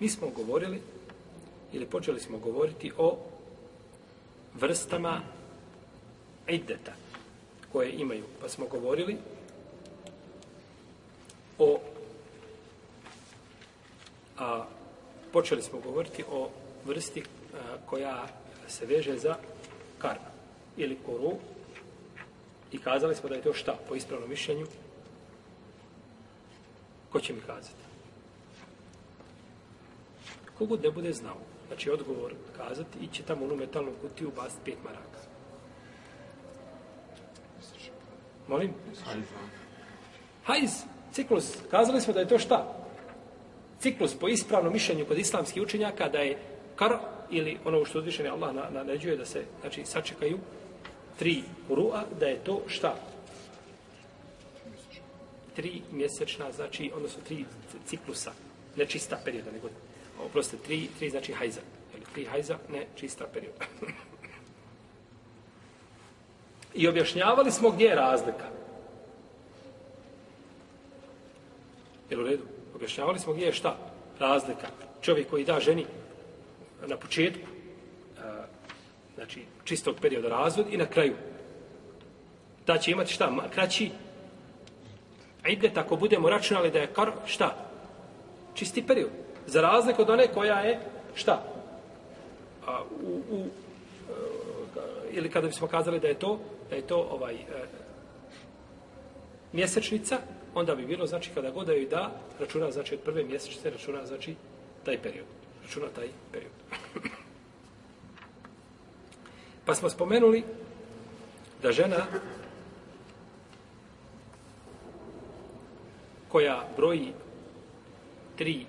Mi smo govorili, ili počeli smo govoriti o vrstama ideta koje imaju. Pa smo govorili o a, počeli smo govoriti o vrsti a, koja se veže za karb ili koru i kazali smo da je to šta po ispravnom mišljenju ko će mi kazati? Kogod ne bude znao da će odgovor kazati, iće tamo u metalnu kutiju baciti pet maraka. Molim? Hajz, ciklus. Kazali smo da je to šta? Ciklus po ispravnom mišljenju kod islamskih učenjaka da je kar ili ono što odvišen je Allah naređuje da se znači, sačekaju tri rua, da je to šta? Tri mjesečna, znači, odnosno tri ciklusa. Ne čista perioda, nego oprostite, tri, tri znači hajza. Jel, tri hajza, ne čista perioda. I objašnjavali smo gdje je razlika. Jel u redu? Objašnjavali smo gdje je šta? Razlika. Čovjek koji da ženi na početku, znači čistog perioda razvod i na kraju. Da će imati šta? Kraći A ide tako budemo računali da je kar, šta? Čisti period. Za razliku od one koja je, šta? A, u, u, a, e, ili kada bismo kazali da je to, da je to ovaj e, mjesečnica, onda bi bilo, znači, kada god joj da, računa, znači, od prve mjesečnice, računa, znači, taj period. Računa taj period. pa smo spomenuli da žena koja broji tri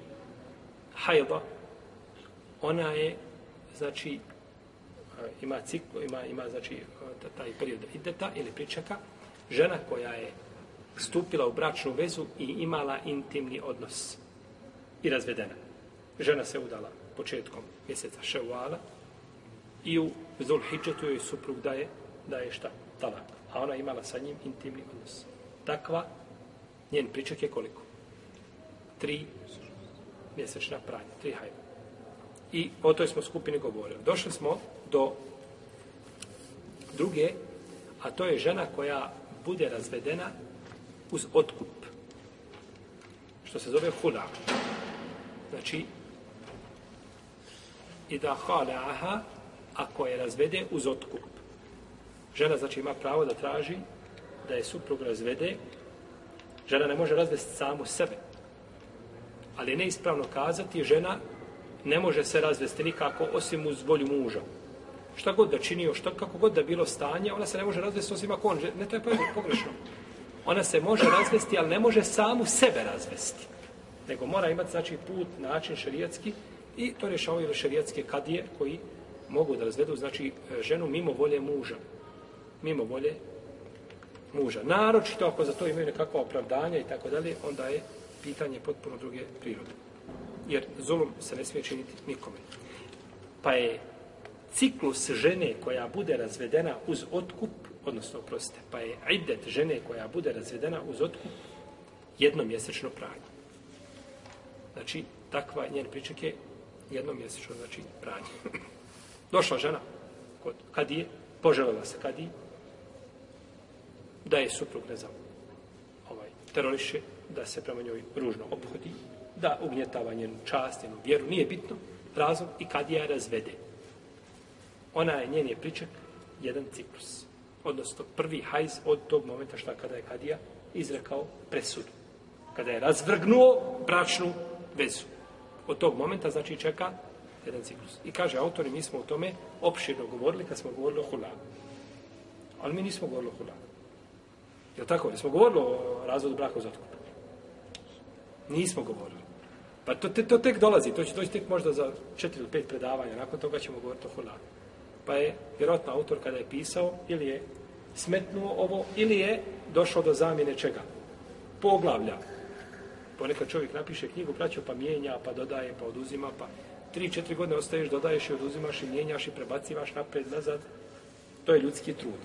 hajda, ona je, znači, ima ciklo, ima, ima znači, taj period ideta ili pričaka, žena koja je stupila u bračnu vezu i imala intimni odnos i razvedena. Žena se udala početkom mjeseca Ševala i u Zulhidžetu joj suprug daje, daje šta? Talak. A ona imala sa njim intimni odnos. Takva, njen pričak je koliko? Tri, mjesečna pranja, tri hajda. I o toj smo skupini govorili. Došli smo do druge, a to je žena koja bude razvedena uz otkup. Što se zove hula. Znači, i da hala aha, ako je razvede uz otkup. Žena znači ima pravo da traži da je suprug razvede. Žena ne može razvesti samu sebe, ali je neispravno kazati žena ne može se razvesti nikako osim uz volju muža šta god da činio, šta, kako god da bilo stanje ona se ne može razvesti osim ako on ne to je pogrešno ona se može razvesti, ali ne može samu sebe razvesti nego mora imati znači put, način šerijetski i to rješavaju šerijetske kadije koji mogu da razvedu znači ženu mimo volje muža mimo volje muža naročito ako za to imaju nekakva opravdanja i tako dalje onda je pitanje potpuno druge prirode. Jer zulum se ne smije činiti nikome. Pa je ciklus žene koja bude razvedena uz otkup, odnosno, oprostite, pa je idet žene koja bude razvedena uz otkup jednomjesečno pranje. Znači, takva njen priček je jednomjesečno, znači, pranje. Došla žena, kod, kad je, poželjela se kad je, da je suprug, ne znam, ovaj, teroriše, da se prema njoj ružno obhodi, da ugnjetava njenu čast, njenu vjeru, nije bitno, razlog i kad je razvede. Ona je njen je pričak jedan ciklus. Odnosno prvi hajz od tog momenta šta kada je Kadija izrekao presudu. Kada je razvrgnuo bračnu vezu. Od tog momenta znači čeka jedan ciklus. I kaže autori, mi smo o tome opširno govorili kad smo govorili o hulanu. Ali mi nismo govorili o hulanu. Je tako? Mi smo govorili o razvodu braka uz otkupa nismo govorili. Pa to, te, to tek dolazi, to će doći tek možda za četiri ili pet predavanja, nakon toga ćemo govoriti o hulanu. Pa je vjerojatno autor kada je pisao, ili je smetnuo ovo, ili je došao do zamjene čega? Poglavlja. Ponekad čovjek napiše knjigu, praćao pa mijenja, pa dodaje, pa oduzima, pa tri, četiri godine ostaješ, dodaješ i oduzimaš i mijenjaš i prebacivaš napred, nazad. To je ljudski trud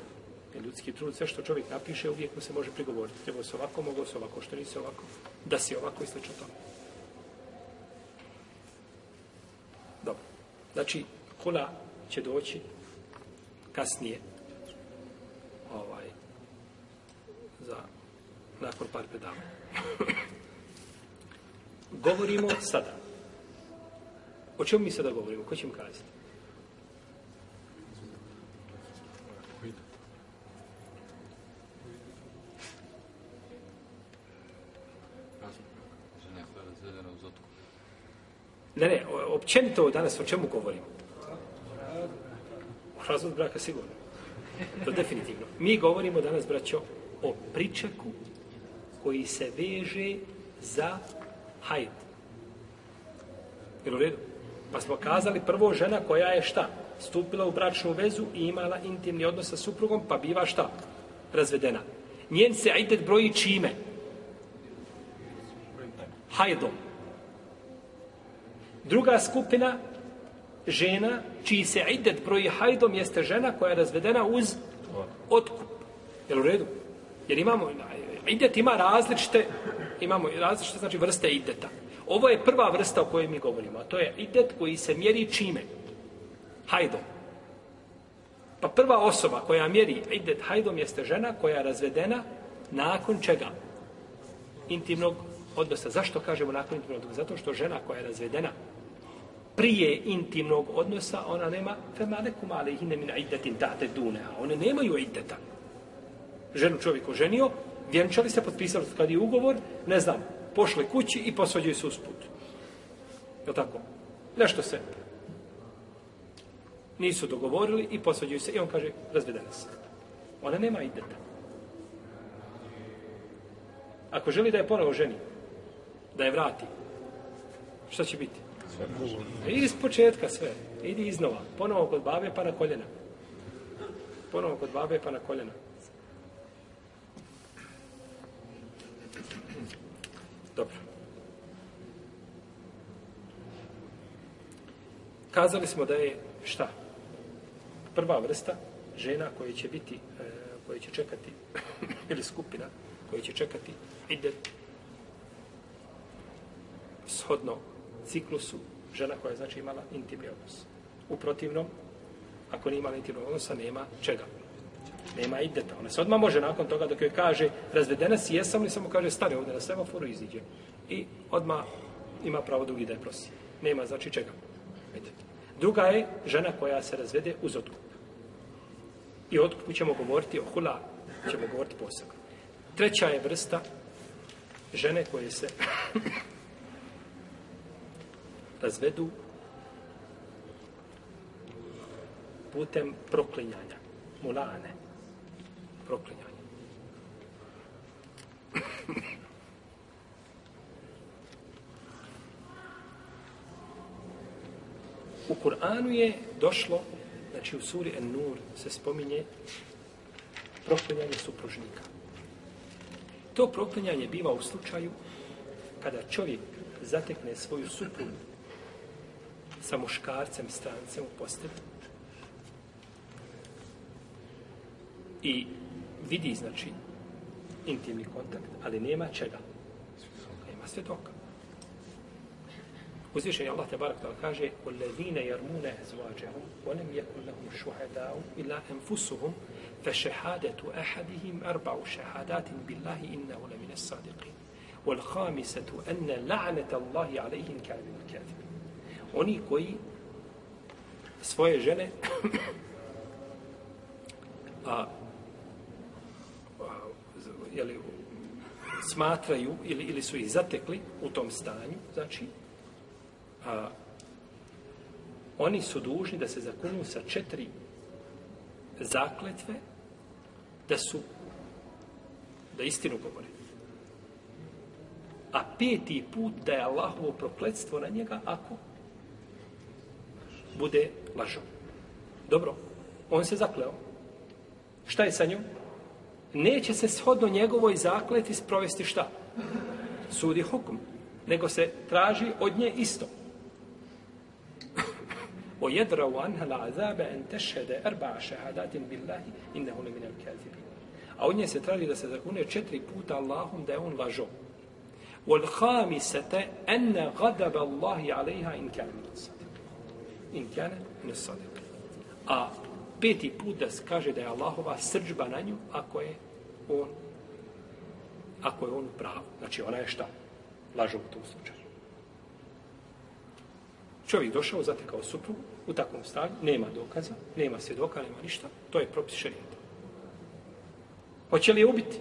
je dakle, ljudski trud, sve što čovjek napiše, uvijek mu se može prigovoriti. Trebao se ovako, mogao se ovako, što nisi ovako, da si ovako i slično tome. Dobro. Znači, kola će doći kasnije ovaj, za nakon par pedala. Govorimo sada. O čemu mi sada govorimo? Ko će mi kazati? općenito danas o čemu govorimo? O razvodu braka sigurno. To definitivno. Mi govorimo danas, braćo, o pričeku koji se veže za hajd. Jel u redu? Pa smo kazali prvo žena koja je šta? Stupila u bračnu vezu i imala intimni odnos sa suprugom, pa biva šta? Razvedena. Njen se ajtet broji čime? Hajdom. Druga skupina žena, čiji se idet broji hajdom, jeste žena koja je razvedena uz otkup. Jel u redu? Jer imamo, idet ima različite, imamo različite, znači vrste ideta. Ovo je prva vrsta o kojoj mi govorimo, a to je idet koji se mjeri čime? Hajdom. Pa prva osoba koja mjeri idet hajdom jeste žena koja je razvedena nakon čega? Intimnog odnosa. Zašto kažemo nakon intimnog odnosa? Zato što žena koja je razvedena prije intimnog odnosa, ona nema femalekum alehine min iddatin tahte dune, a one nemaju iddata. Ženu čovjek oženio, vjenčali se, potpisali kad je ugovor, ne znam, pošle kući i posvađaju se usput. Je tako? Nešto se nisu dogovorili i posvađaju se i on kaže, razvedena se. Ona nema iddata. Ako želi da je ponovo ženi, da je vrati, šta će biti? sve možda. Iz početka sve. Idi iznova. Ponovo kod babe pa na koljena. Ponovo kod babe pa na koljena. Dobro. Kazali smo da je šta? Prva vrsta žena koje će biti, e, koje će čekati, ili skupina koje će čekati, ide shodno ciklusu žena koja je znači imala intimni odnos. U protivnom, ako nije imala intimni odnos, nema čega. Nema ideta. Ona se odmah može nakon toga dok joj kaže razvedena si, jesam li samo kaže stane ovdje na semaforu iziđe. I odmah ima pravo drugi da je prosi. Nema znači čega. Druga je žena koja se razvede uz otkup. I otkupu ćemo govoriti o hula, ćemo govoriti posebno. Treća je vrsta žene koje se razvedu putem proklinjanja, mulane, proklinjanja. U Kur'anu je došlo, znači u suri An-Nur se spominje proklinjanje supružnika. To proklinjanje biva u slučaju kada čovjek zatekne svoju suprugu sa muškarcem, strancem u postelju. I vidi, znači, intimni kontakt, ali nema čega. Nema svjetoka. Uzvišen je Allah te barak tala kaže وَالَّذِينَ يَرْمُونَ أَزْوَاجَهُمْ وَلَمْ يَكُنْ لَهُمْ شُهَدَاءُ إِلَّا أَنفُسُهُمْ فَشَهَادَةُ أَحَدِهِمْ أَرْبَعُ شَهَادَاتٍ بِاللَّهِ إِنَّهُ لَمِنَ الصَّادِقِينَ وَالْخَامِسَةُ أَنَّ لَعْنَةَ اللَّهِ عَلَيْهِمْ إِنْ الْكَاذِبِينَ oni koji svoje žene a, a jeli, smatraju ili, ili su ih zatekli u tom stanju, znači, a, oni su dužni da se zakunu sa četiri zakletve da su da istinu govore. A peti put da je Allahovo prokletstvo na njega ako bude lažom. Dobro, on se zakleo. Šta je sa njom? Neće se shodno njegovoj zakleti sprovesti šta? Sudi hukum. Nego se traži od nje isto. O jedra u anha la azabe en tešhede erba šehadatin billahi innehu li minel kazibi. A od nje se traži da se zakune četiri puta Allahom da je on lažo. O l'hamisete enne gadabe Allahi alaiha in kalmi in kjane ne sadek. A peti put da kaže da je Allahova srđba na nju ako je on ako je on pravo. Znači ona je šta? Laža u tom slučaju. Čovjek došao, zatekao suprugu u takvom stanju, nema dokaza, nema svjedoka, nema ništa, to je propis šarijeta. Hoće li je ubiti?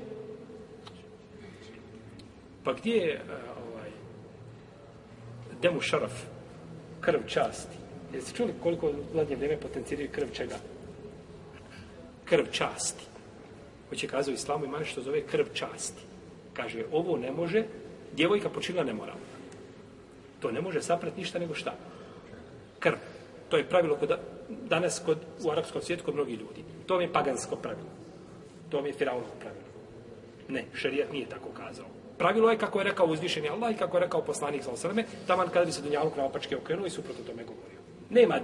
Pa gdje je uh, ovaj, demu šaraf, krv časti, Jeste čuli koliko u zadnje vrijeme potenciraju krv čega? Krv časti. Ko će kazao islamu ima nešto zove krv časti. Kaže, ovo ne može, djevojka počinila ne mora. To ne može saprati ništa nego šta? Krv. To je pravilo kod, danas kod, u arapskom svijetu kod mnogih ljudi. To je pagansko pravilo. To je firavno pravilo. Ne, šarijat nije tako kazao. Pravilo je kako je rekao uzvišeni Allah i kako je rekao poslanik za osrme, taman kada bi se Dunjaluk na opačke okrenuo i suprotno tome govorio. Nema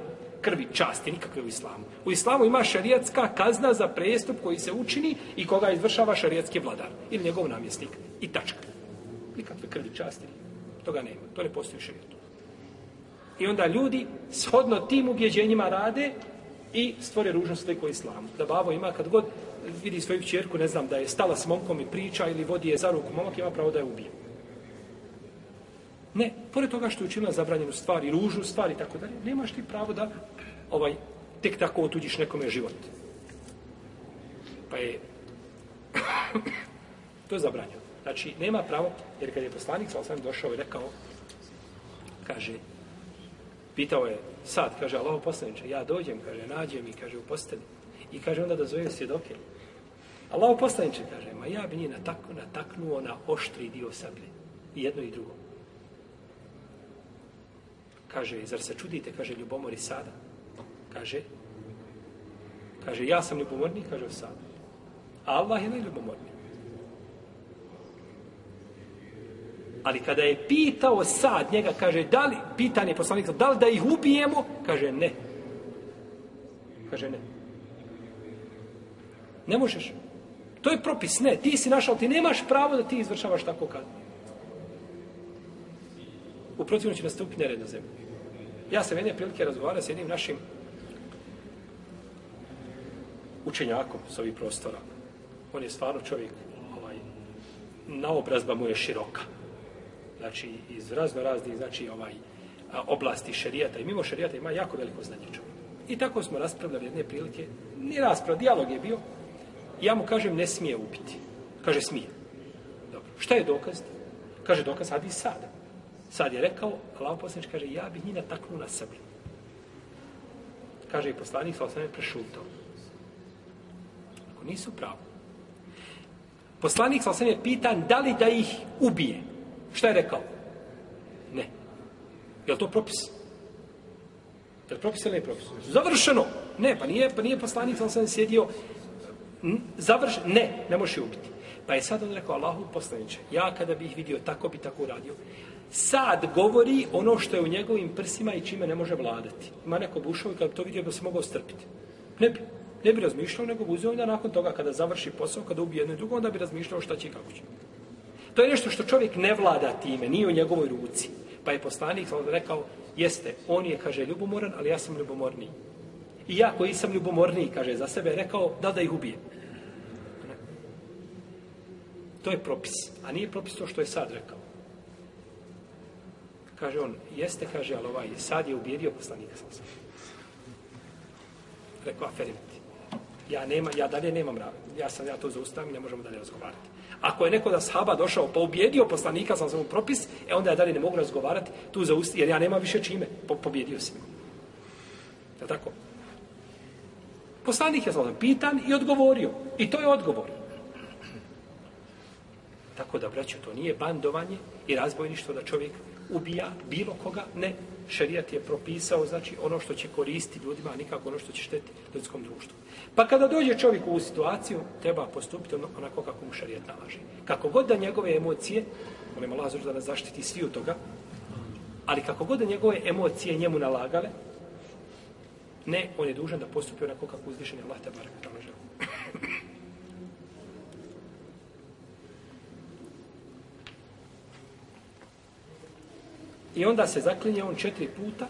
krvi časti nikakve u islamu. U islamu ima šarijatska kazna za prestup koji se učini i koga izvršava šarijatski vladar ili njegov namjesnik. I tačka. Nikakve krvi časti. Toga nema. To ne postoji u šarijatu. I onda ljudi shodno tim ubjeđenjima rade i stvore ružnu sliku u islamu. Da bavo ima kad god vidi svoju čerku, ne znam, da je stala s momkom i priča ili vodi je za ruku momak, ima pravo da je ubije. Ne, pored toga što je učinila zabranjenu stvar i ružnu stvar i tako dalje, nemaš ti pravo da ovaj, tek tako otuđiš nekome život. Pa je to je zabranjeno. Znači, nema pravo, jer kad je poslanik sa došao i rekao, kaže, pitao je sad, kaže, Allah poslaniče, ja dođem, kaže, nađem i kaže, u postelji. I kaže onda da zove svjedoke. Allah poslaniče, kaže, ma ja bi nije nataknuo na oštri dio sablje. I jedno i drugo. Kaže, zar se čudite, kaže, ljubomori sada? Kaže, kaže, ja sam ljubomorni, kaže, sada. A Allah je najljubomorniji. Ali kada je pitao sad njega, kaže, da li, pitan je poslanik, da li da ih ubijemo? Kaže, ne. Kaže, ne. Ne možeš. To je propis, ne. Ti si našao, ti nemaš pravo da ti izvršavaš tako kad protivno će nastupiti nered na zemlji. Ja sam jedne prilike razgovarao s jednim našim učenjakom s ovih prostora. On je stvarno čovjek, ovaj, naobrazba mu je široka. Znači, iz razno raznih, znači, ovaj, oblasti šerijata i mimo šerijata ima jako veliko znanje čovjek. I tako smo raspravljali jedne prilike, ni rasprav, dijalog je bio, ja mu kažem, ne smije ubiti. Kaže, smije. Dobro. Šta je dokaz? Kaže, dokaz, adi sada. Sad je rekao, Allah poslanič kaže, ja bih njih nataknu na sebi. Kaže i poslanik, sa osam je prešutao. Ako nisu pravo. Poslanik, sa osam je pitan, da li da ih ubije? Šta je rekao? Ne. Je li to propis? Je li propis ili ne propis? Završeno! Ne, pa nije, pa nije poslanik, sa osam je sjedio, završ, ne, ne možeš ih ubiti. Pa je sad on rekao, Allahu poslaniče, ja kada bih vidio tako bi tako uradio, Sad govori ono što je u njegovim prsima i čime ne može vladati. Ima neko bušao i kad bi to vidio bi se mogao strpiti. Ne bi, ne bi razmišljao, nego bi uzeo da nakon toga kada završi posao, kada ubije jedno i drugo, onda bi razmišljao šta će i kako će. To je nešto što čovjek ne vlada time, nije u njegovoj ruci. Pa je poslanik rekao, jeste, on je, kaže, ljubomoran, ali ja sam ljubomorniji. I ja koji sam ljubomorniji, kaže, za sebe, rekao, da da ih ubije. To je propis, a nije propis to što je sad rekao. Kaže on, jeste, kaže, ali ovaj, sad je ubijedio poslanika sa osam. Rekao, aferimiti. Ja, nema, ja dalje nemam rave. Ja sam, ja to zaustavim i ne možemo dalje razgovarati. Ako je neko da shaba došao pa ubijedio poslanika sa osam propis, e onda ja dalje ne mogu razgovarati, tu zaust, jer ja nema više čime. Po, pobjedio si mi. Je tako? Poslanik je sa pitan i odgovorio. I to je odgovor. Tako da, braću, to nije bandovanje i razbojništvo da čovjek ubija bilo koga, ne. Šerijat je propisao, znači, ono što će koristiti ljudima, a nikako ono što će šteti ljudskom društvu. Pa kada dođe čovjek u situaciju, treba postupiti ono- onako kako mu šerijat nalaže. Kako god da njegove emocije, molimo Lazoru da nas zaštiti svi od toga, ali kako god da njegove emocije njemu nalagale, ne, on je dužan da postupi onako kako uzvišen je Allah, tebara, kada I onda se zaklinje on četiri puta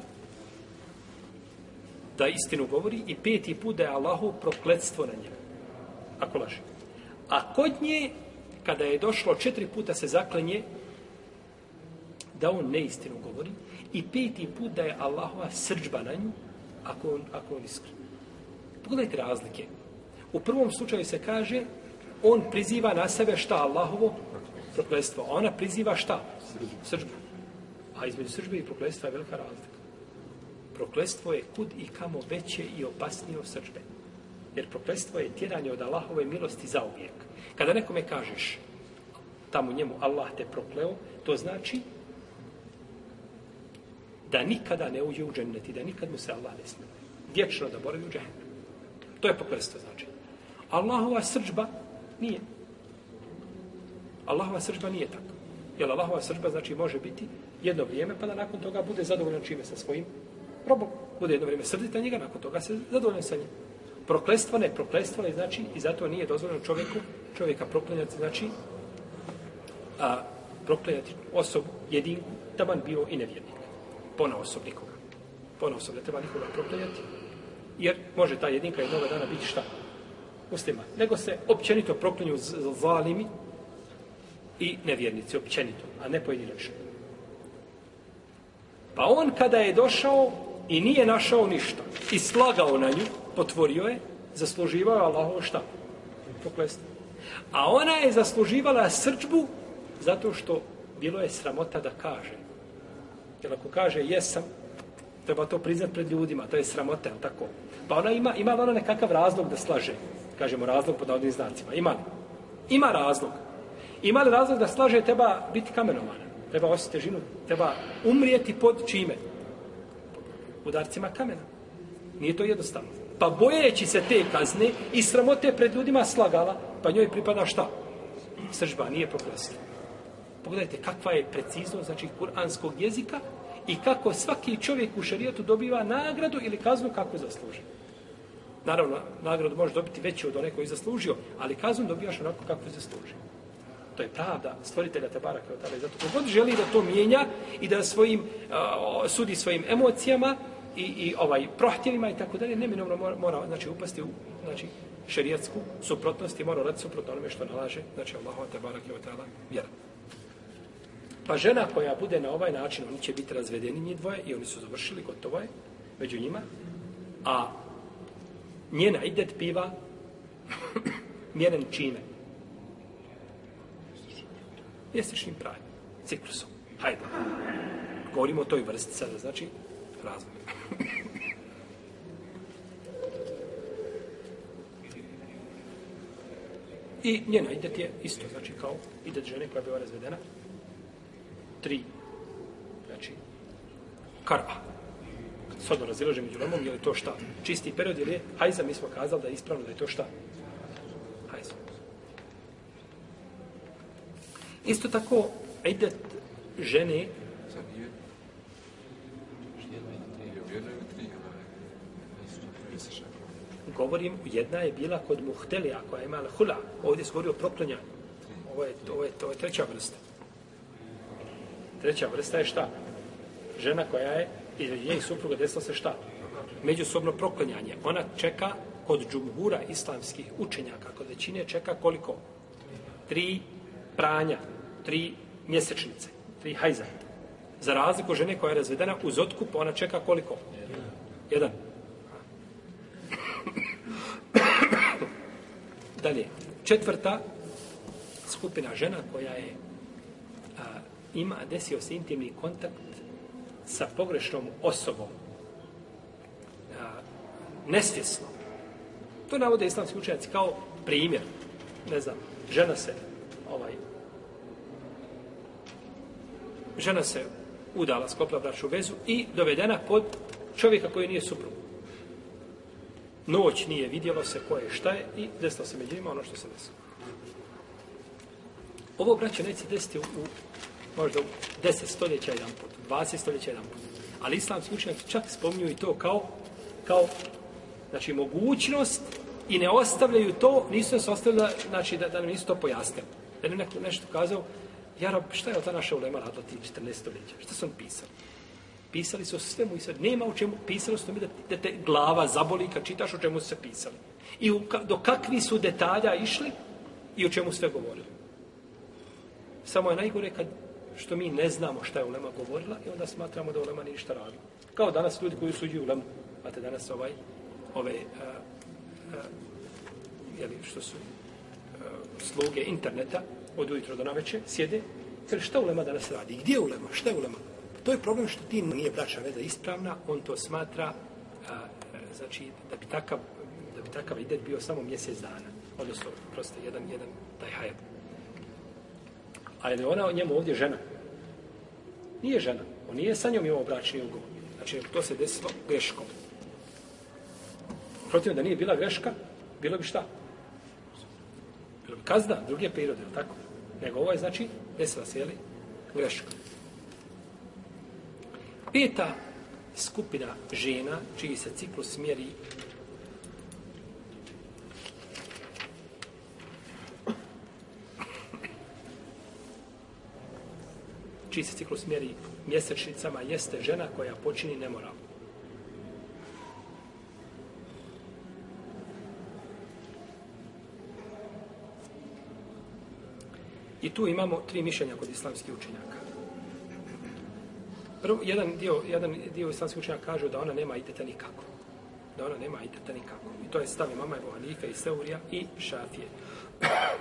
da istinu govori i peti put da je Allahu prokletstvo na njega. Ako laže. A kod nje, kada je došlo četiri puta se zaklinje da on neistinu govori i peti put da je Allahova srđba na nju ako on, ako on iskri. Pogledajte razlike. U prvom slučaju se kaže on priziva na sebe šta Allahovo prokletstvo. A ona priziva šta? Srđbu. srđbu. A između srđbe i prokletstva je velika razlika. Prokletstvo je kud i kamo veće i opasnije od srđbe. Jer prokletstvo je tjeranje od Allahove milosti za uvijek. Kada nekome kažeš tamo njemu Allah te prokleo, to znači da nikada ne uđe u džennet i da nikad mu se Allah ne smije. Vječno da boravi u džennet. To je prokletstvo znači. Allahova srđba nije. Allahova srđba nije tako. Jer Allahova srđba znači može biti jedno vrijeme, pa da nakon toga bude zadovoljan čime sa svojim robom. Bude jedno vrijeme srditi na njega, nakon toga se zadovoljan sa njim. Proklestvo ne, proklestvo ne znači i zato nije dozvoljeno čovjeku, čovjeka proklenjati, znači a, proklenjati osobu jedinku, da man bio i nevjernik. Pona osob nikoga. Pona osob ne treba nikoga proklenjati, jer može ta jedinka jednog dana biti šta? Muslima. Nego se općenito proklinju zalimi i nevjernici, općenito, a ne pojedinačno. Pa on kada je došao i nije našao ništa, i slagao na nju, potvorio je, zasluživao Allahovo šta? Poklesno. A ona je zasluživala srčbu zato što bilo je sramota da kaže. Jer ako kaže jesam, treba to priznat pred ljudima, to je sramota, tako? Pa ona ima, ima ona nekakav razlog da slaže. Kažemo razlog pod navodnim znacima. Ima, ima razlog. Ima li razlog da slaže, treba biti kamenovana treba osjeti težinu, treba umrijeti pod čime? Udarcima kamena. Nije to jednostavno. Pa bojeći se te kazne i sramote pred ljudima slagala, pa njoj pripada šta? Sržba nije proglasila. Pogledajte kakva je preciznost znači, kuranskog jezika i kako svaki čovjek u šarijetu dobiva nagradu ili kaznu kako zasluži. Naravno, nagradu može dobiti veću od one koji zaslužio, ali kaznu dobivaš onako kako zaslužio to je pravda stvoritelja te barake od Zato kogod želi da to mijenja i da svojim, uh, sudi svojim emocijama i, i ovaj prohtjevima i tako dalje, neminovno mora, mora znači, upasti u znači, šerijetsku suprotnost i mora raditi suprotno onome što nalaže znači, Allahova te barake od tada vjera. Pa žena koja bude na ovaj način, oni će biti razvedeni njih dvoje i oni su završili, gotovo je, među njima, a njena idet piva mjeren čime mjesečnim pravima, ciklusom. Hajde. Govorimo o toj vrsti sada, znači razvoj. I njena idet je isto, znači kao idet žene koja je bila razvedena. Tri, znači, karpa. Sada razilaže među lomom, je li to šta? Čisti period, je li je? Hajza, mi smo kazali da je ispravno, da je to šta? Isto tako, idet žene... Govorim, jedna je bila kod muhtelija, koja je imala hula. Ovdje se govori o proklanjanju. Ovo je, ovo, je, ovo je treća vrsta. Treća vrsta je šta? Žena koja je, i njej supruga desila se šta? Međusobno proklanjanje. Ona čeka kod džumhura islamskih učenjaka, kod većine čeka koliko? Tri pranja tri mjesečnice, tri hajza. Za razliku žene koja je razvedena uz otkup, ona čeka koliko? Jedan. Dalje, četvrta skupina žena koja je a, ima, desio se intimni kontakt sa pogrešnom osobom. A, nesvjesno. To navode islamski učenjaci kao primjer. Ne znam, žena se žena se udala, sklopila bračnu vezu i dovedena pod čovjeka koji nije suprug. Noć nije vidjelo se ko je šta je i desilo se među ono što se desilo. Ovo braće neće desiti u, u možda u 10 stoljeća jedan put, 20 stoljeća jedan put. Ali islamski učenjaci čak spominju i to kao, kao znači, mogućnost i ne ostavljaju to, nisu nas ostavili znači, da, da nam nisu to pojasnili. Da nam neko nešto kazao, ja rab, šta je ta naša ulema radila ti 14 stoljeća? Šta su pisali? Pisali su o svemu i sve. Nema u čemu pisali su mi da, da te glava zaboli kad čitaš o čemu su se pisali. I u, do kakvi su detalja išli i o čemu sve govorili. Samo je najgore kad što mi ne znamo šta je ulema govorila i onda smatramo da ulema ništa radila. Kao danas ljudi koji suđu ulemu. A te danas ovaj, ove, a, a, jeli, što su a, sluge interneta, od ujutro do naveče, sjede, kaže šta ulema danas radi, gdje je ulema, šta je ulema? Pa to je problem što ti nije braća veza ispravna, on to smatra, a, e, znači, da bi takav, da bi takav ide bio samo mjesec dana, odnosno, prosto, jedan, jedan, taj hajab. A je ona njemu ovdje žena? Nije žena, on nije sa njom imao bračni ugovor. Znači, to se desilo greškom. Protivno, da nije bila greška, bilo bi šta? Bilo bi kazda, druge prirode, tako? Nego ovo je znači desila se, jeli, greška. Peta skupina žena, čiji se ciklus mjeri čiji se ciklus mjeri mjesečnicama, jeste žena koja počini nemoralno. I tu imamo tri mišljenja kod islamskih učenjaka. Prvo, jedan dio, jedan dio islamskih učenjaka kaže da ona nema iteta nikako. Da ona nema iteta nikako. I to je stavi mama Ebu Hanife i Seurija i Šafije.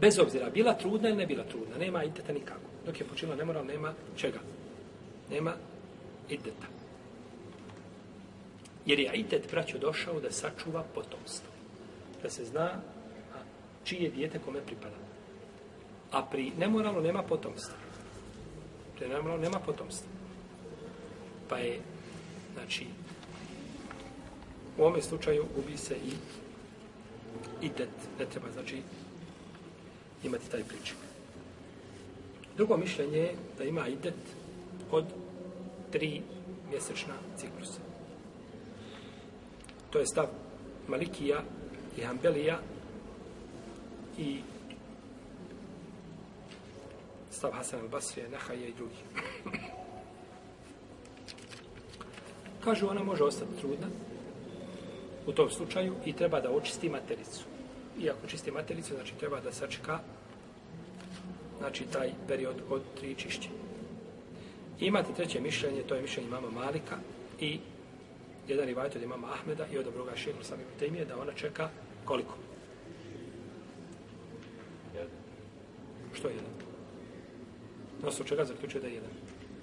Bez obzira, bila trudna ili ne bila trudna, nema iteta nikako. Dok je počinila nemoral, nema čega. Nema iteta. Jer je itet, braćo, došao da sačuva potomstvo. Da se zna čije dijete kome pripada. A pri nemoralu nema potomstva. Pri nemoralu nema potomstva. Pa je, znači, u ovome slučaju gubi se i i det. Ne treba, znači, imati taj pričak. Drugo mišljenje je da ima i det od tri mjesečna ciklusa. To je stav Malikija i Hambelija i stav Hasan al-Basri, Nahaja i drugi. Kažu, ona može ostati trudna u tom slučaju i treba da očisti matericu. I ako čisti matericu, znači treba da sačeka znači taj period od tri čišće. Imate treće mišljenje, to je mišljenje mama Malika i jedan rivajt od imama Ahmeda i od obroga šehr sami u temije, da ona čeka koliko? Što je jedan? Na osnovu čega zaključuje da je jedan?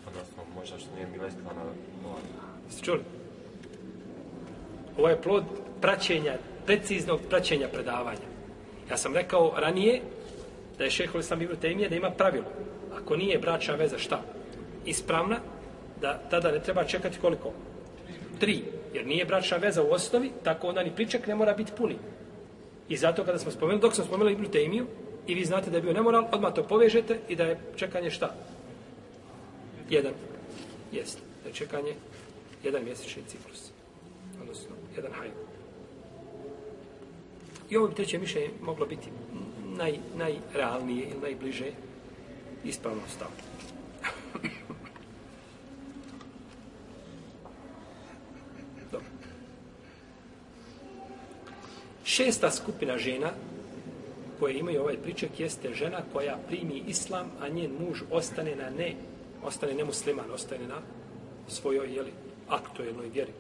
Na osnovu možda što nije bila ispravna plod. Jeste čuli? Ovo je plod praćenja, preciznog praćenja predavanja. Ja sam rekao ranije da je šehol sam Ibn Taymiye da ima pravilo. Ako nije bračna veza šta? Ispravna, da tada ne treba čekati koliko? Tri. Jer nije bračna veza u osnovi, tako onda ni pričak ne mora biti puni. I zato kada smo spomenuli, dok smo spomenuli Ibn Taymiju, i vi znate da je bio nemoral, odmah to povežete i da je čekanje šta? Jedan. Jest. Da je čekanje jedan mjesečni ciklus. Odnosno, jedan hajl. I ovo bi treće mišljenje moglo biti naj, najrealnije ili najbliže ispravno stavu. Šesta skupina žena koje imaju ovaj pričak jeste žena koja primi islam, a njen muž ostane na ne, ostane nemusliman, ostane na svojoj, jeli, aktuelnoj vjeri.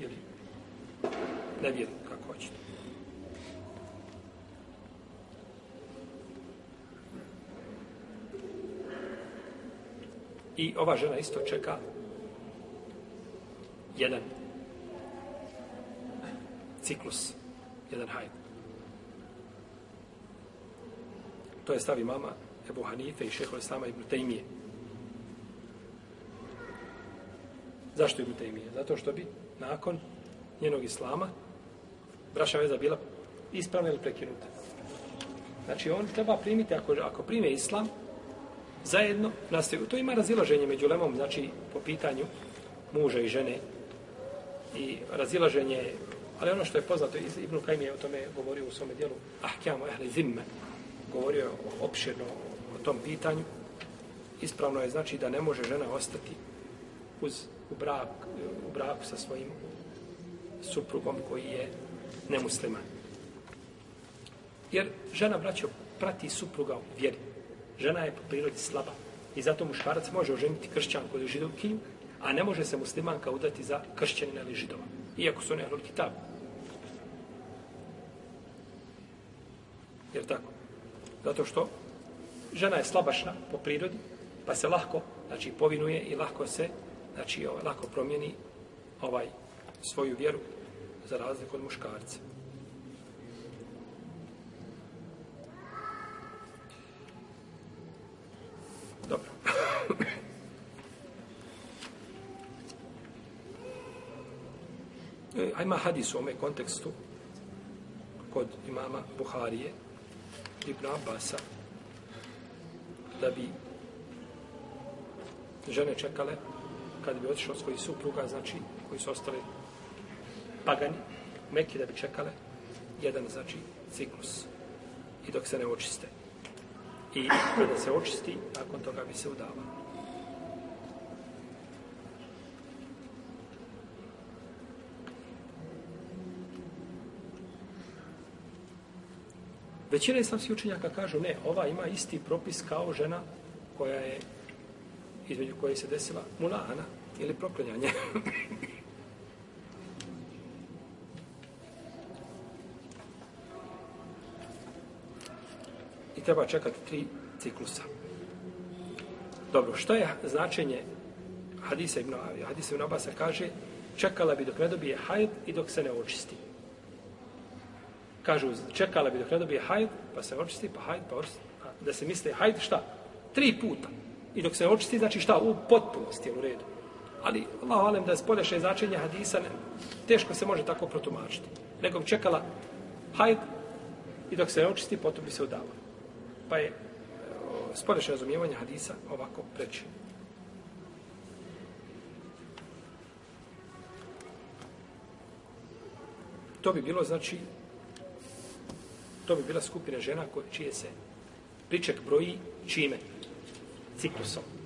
Jeli, ne vjeri kako hoćete. I ova žena isto čeka jedan ciklus, jedan hajt. to je stavi mama Ebu Hanife i šeho Islama Ibn Taymije. Zašto Ibn Taymije? Zato što bi nakon njenog Islama braša veza bila ispravna ili prekinuta. Znači, on treba primiti, ako, ako prime Islam, zajedno nastaju. To ima razilaženje među lemom, znači, po pitanju muža i žene. I razilaženje, ali ono što je poznato, Ibn Kajmi je o tome govorio u svome dijelu, Ahkjamu ehli zimme, govorio je opširno o tom pitanju. Ispravno je znači da ne može žena ostati uz, u, brak, u braku sa svojim suprugom koji je nemusliman. Jer žena, braćo, prati supruga u vjeri. Žena je po prirodi slaba. I zato muškarac može oženiti kršćanku ili židovkinju, a ne može se muslimanka udati za kršćanina ili židova. Iako su ne hrvki tabu. Jer tako? Zato što žena je slabašna po prirodi, pa se lahko, znači, povinuje i lahko se, znači, ovaj, lahko promijeni ovaj svoju vjeru za razliku od muškarca. Dobro. E, Ajma hadis u ovome kontekstu kod imama Buharije, Ibn Abbas da bi žene čekale kad bi otišao svoji supruga, znači koji su ostali pagani, meki da bi čekale jedan, znači, ciklus i dok se ne očiste. I kada se očisti, nakon toga bi se udavao. Većina islamskih učenjaka kažu ne, ova ima isti propis kao žena koja je između koje se desila mulana ili proklanjanje. I treba čekati tri ciklusa. Dobro, šta je značenje Hadisa ibn Abi? Hadisa ibn Abasa kaže čekala bi dok ne dobije hajt i dok se ne očisti kažu, čekala bi dok ne dobije hajd, pa se očisti, pa hajd, pa očisti. Da se misli hajd, šta? Tri puta. I dok se očisti, znači šta? U potpunosti je u redu. Ali, Allah valim da je spolješe značenje hadisa, ne, teško se može tako protumačiti. Nego bi čekala hajd i dok se očisti, potom bi se udala. Pa je e, spolješe razumijevanje hadisa ovako preći. To bi bilo, znači, To bi bila skupina žena koje, čije se priček broji čime? Ciklusom.